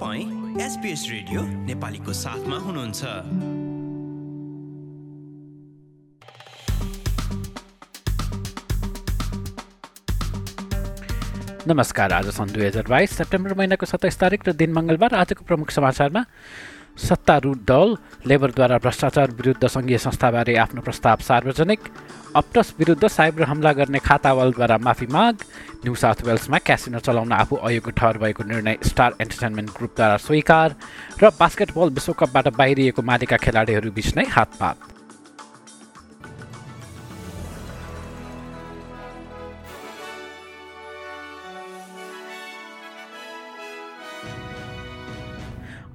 तपाईँ SBS radio नेपालीको साथमा हुनुहुन्छ। नमस्कार आज सन् दुई हजार बाइस सेप्टेम्बर महिनाको सत्ताइस तारिक र दिन मङ्गलबार आजको प्रमुख समाचारमा सत्तारूढ दल लेबरद्वारा भ्रष्टाचार विरुद्ध सङ्घीय संस्थाबारे आफ्नो प्रस्ताव सार्वजनिक। अप्टस विरुद्ध साइबर हमला गर्ने खातावालद्वारा माफी माग। न्यू साउथ वेल्समा क्यासिनो चलाउन आफू अयोग्य ठहर भएको निर्णय स्टार एन्टरटेनमेन्ट ग्रुपद्वारा स्वीकार र बास्केटबल विश्वकपबाट बाहिरिएको मालिका खेलाडीहरू बिच नै हातपात।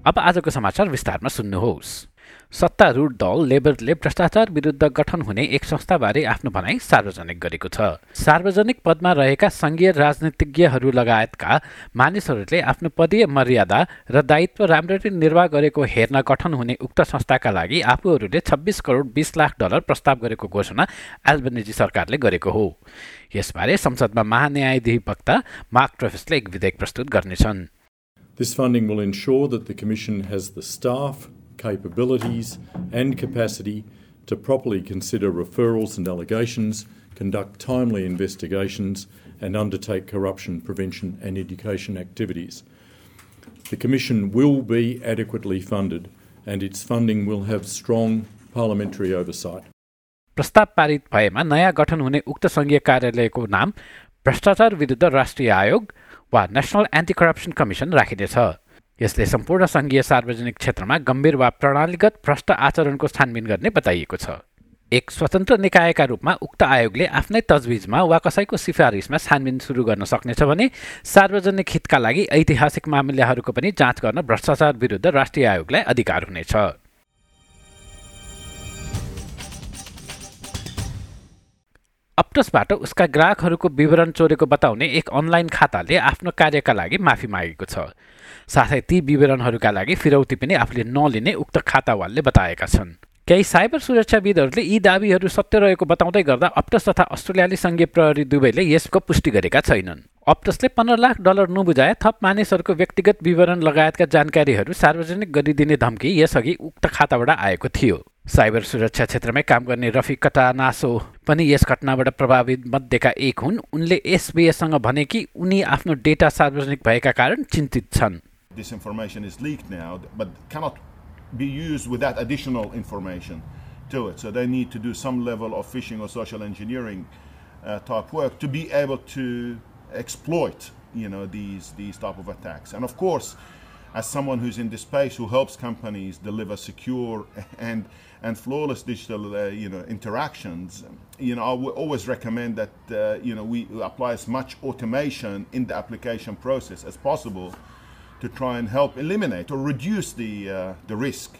अब आजको समाचार विस्तारमा सुन्नुहोस्। सत्तारूढ दल लेबरले भ्रष्टाचार विरुद्ध गठन हुने एक संस्थाबारे आफ्नो भनाइ सार्वजनिक गरेको छ। सार्वजनिक पदमा रहेका सङ्घीय राजनीतिज्ञहरू लगायतका मानिसहरूले आफ्नो पदीय मर्यादा र दायित्व राम्ररी निर्वाह गरेको हेर्न गठन हुने उक्त संस्थाका लागि आफूहरूले छब्बिस करोड बिस लाख डलर प्रस्ताव गरेको घोषणा एल्बनिजी सरकारले गरेको हो। यसबारे संसदमा महान्यायाधिवक्ता मार्क ट्रेफिसले एक विधेयक प्रस्तुत गर्नेछन्। This funding will ensure that the Commission has the staff, capabilities, and capacity to properly consider referrals and allegations, conduct timely investigations, and undertake corruption prevention and education activities. The Commission will be adequately funded, and its funding will have strong parliamentary oversight. प्रस्ताव पारित भएमा नयाँ गठन हुने उक्त सङ्घीय कार्यालयको नाम भ्रष्टाचार विरुद्ध राष्ट्रिय आयोग वा नेसनल एन्टी करप्सन कमिसन राखिनेछ यसले सम्पूर्ण सङ्घीय सार्वजनिक क्षेत्रमा गम्भीर वा प्रणालीगत भ्रष्ट आचरणको छानबिन गर्ने बताइएको छ। एक स्वतन्त्र निकायका रूपमा उक्त आयोगले आफ्नै तजविजमा वा कसैको सिफारिसमा छानबिन सुरु गर्न सक्नेछ भने सार्वजनिक हितका लागि ऐतिहासिक मामिलाहरूको पनि जाँच गर्न भ्रष्टाचार विरुद्ध राष्ट्रिय आयोगलाई अधिकार हुनेछ। अप्टसबाट उसका ग्राहकहरूको विवरण चोरेको बताउने एक अनलाइन खाताले आफ्नो कार्यका लागि माफी मागेको छ। साथै ती विवरणहरूका लागि फिरौती पनि आफूले नलिने उक्त खातावालले बताएका छन्। केही साइबर सुरक्षाविदहरूले यी दावीहरू सत्य रहेको बताउँदै गर्दा अप्टस तथा अस्ट्रेलियाली सङ्घीय प्रहरी दुवैले यसको पुष्टि गरेका छैनन्। अप्टसले पन्ध्र लाख डलर नबुझाए थप मानिसहरूको व्यक्तिगत विवरण लगायतका जानकारीहरू सार्वजनिक गरिदिने धम्की यसअघि उक्त खाताबाट आएको थियो। साइबर सुरक्षा क्षेत्रमै काम गर्ने रफी कटानासो पनि यस घटनाबाट प्रभावित मध्येका एक हुन् उनले एसबिएससँग भने कि उनी आफ्नो डेटा सार्वजनिक भएका कारण चिन्तित छन् This is leaked now, but cannot be used without additional information to it. So they need to do some level of phishing or social engineering uh, type work to be able to exploit you know these these type of attacks and of course as someone who's in this space who helps companies deliver secure and and flawless digital uh, you know interactions you know I would always recommend that uh, you know we apply as much automation in the application process as possible to try and help eliminate or reduce the uh, the risk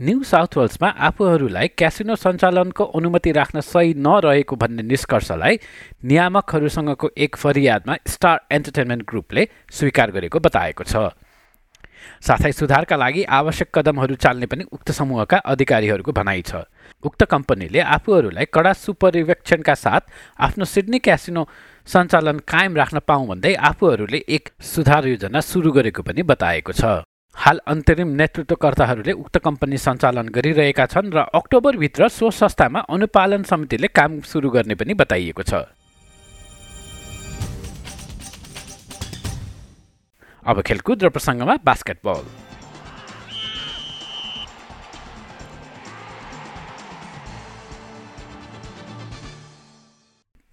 new south वेल्समा आफूहरूलाई casino सञ्चालनको अनुमति राख्न सही नरहेको भन्ने निष्कर्षलाई नियामकहरूसँगको एक फरियादमा star entertainment ग्रुपले स्वीकार गरेको बताएको छ। साथै सुधारका लागि आवश्यक कदमहरू चाल्ने पनि उक्त समूहका अधिकारीहरूको भनाइ छ। उक्त कम्पनीले आफूहरूलाई कडा सुपरिवेक्षणका साथ आफ्नो सिडनी क्यासिनो सञ्चालन कायम राख्न पाउँ भन्दै आफूहरूले एक सुधार योजना सुरु गरेको पनि बताएको छ। हाल अन्तरिम नेतृत्वकर्ताहरूले उक्त कम्पनी सञ्चालन गरिरहेका छन् र अक्टोबरभित्र सो संस्थामा अनुपालन समितिले काम सुरु गर्ने पनि बताइएको छ। अब खेलकुद र प्रसङ्गमा बास्केटबल।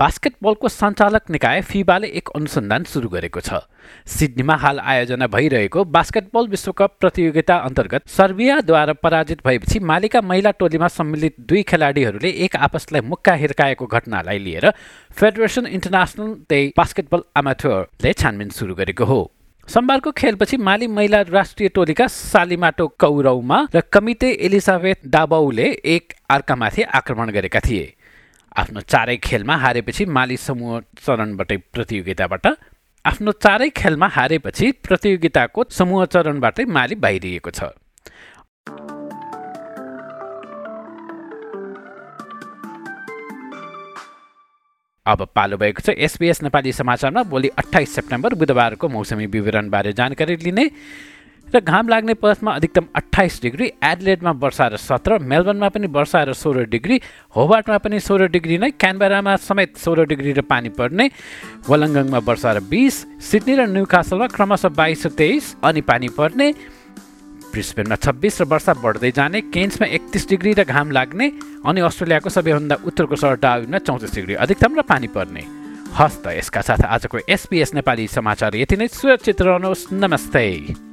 बास्केटबलको सञ्चालक निकाय फिबाले एक अनुसन्धान सुरु गरेको छ। सिडनीमा हाल आयोजना भइरहेको बास्केटबल विश्वकप प्रतियोगिता अन्तर्गत सर्बियाद्वारा पराजित भएपछि मालिका महिला टोलीमा सम्मिलित दुई खेलाडीहरूले एक आपसलाई मुक्का हिर्काएको घटनालाई लिएर फेडरेसन इन्टरनेसनल दे बास्केटबल अमाथोरले छानबिन सुरु गरेको हो। सोमबारको खेलपछि माली महिला राष्ट्रिय टोलीका सालिमाटो कौरौमा र कमिते एलिजाबेथ डाबाउले एक अर्कामाथि आक्रमण गरेका थिए। आफ्नो चारै खेलमा हारेपछि माली समूह चरणबाटै प्रतियोगिताबाट आफ्नो चारै खेलमा हारेपछि प्रतियोगिताको समूह चरणबाटै माली बाहिरिएको छ। अब पालो भएको छ एसबिएस नेपाली समाचारमा भोलि अठाइस सेप्टेम्बर बुधबारको मौसमी विवरणबारे जानकारी लिने र घाम लाग्ने पथमा अधिकतम अठाइस डिग्री एडलेडमा वर्षा र सत्र मेलबर्नमा पनि वर्षा र सोह्र डिग्री होबार्टमा पनि सोह्र डिग्री नै क्यानबेरामा समेत सोह्र डिग्री र पानी पर्ने वलङ्गङमा वर्षा र बिस सिडनी र न्युकासलमा क्रमशः बाइस र तेइस अनि पानी पर्ने ब्रिस्बेनमा छब्बिस र वर्षा बढ्दै जाने केन्समा एकतिस डिग्री र घाम लाग्ने अनि अस्ट्रेलियाको सबैभन्दा उत्तरको सहर डाविनमा चौतिस डिग्री अधिकतम र पानी पर्ने। हस् त यसका साथ आजको एसपिएस नेपाली समाचार यति नै। सुरक्षित रहनुहोस्। नमस्ते।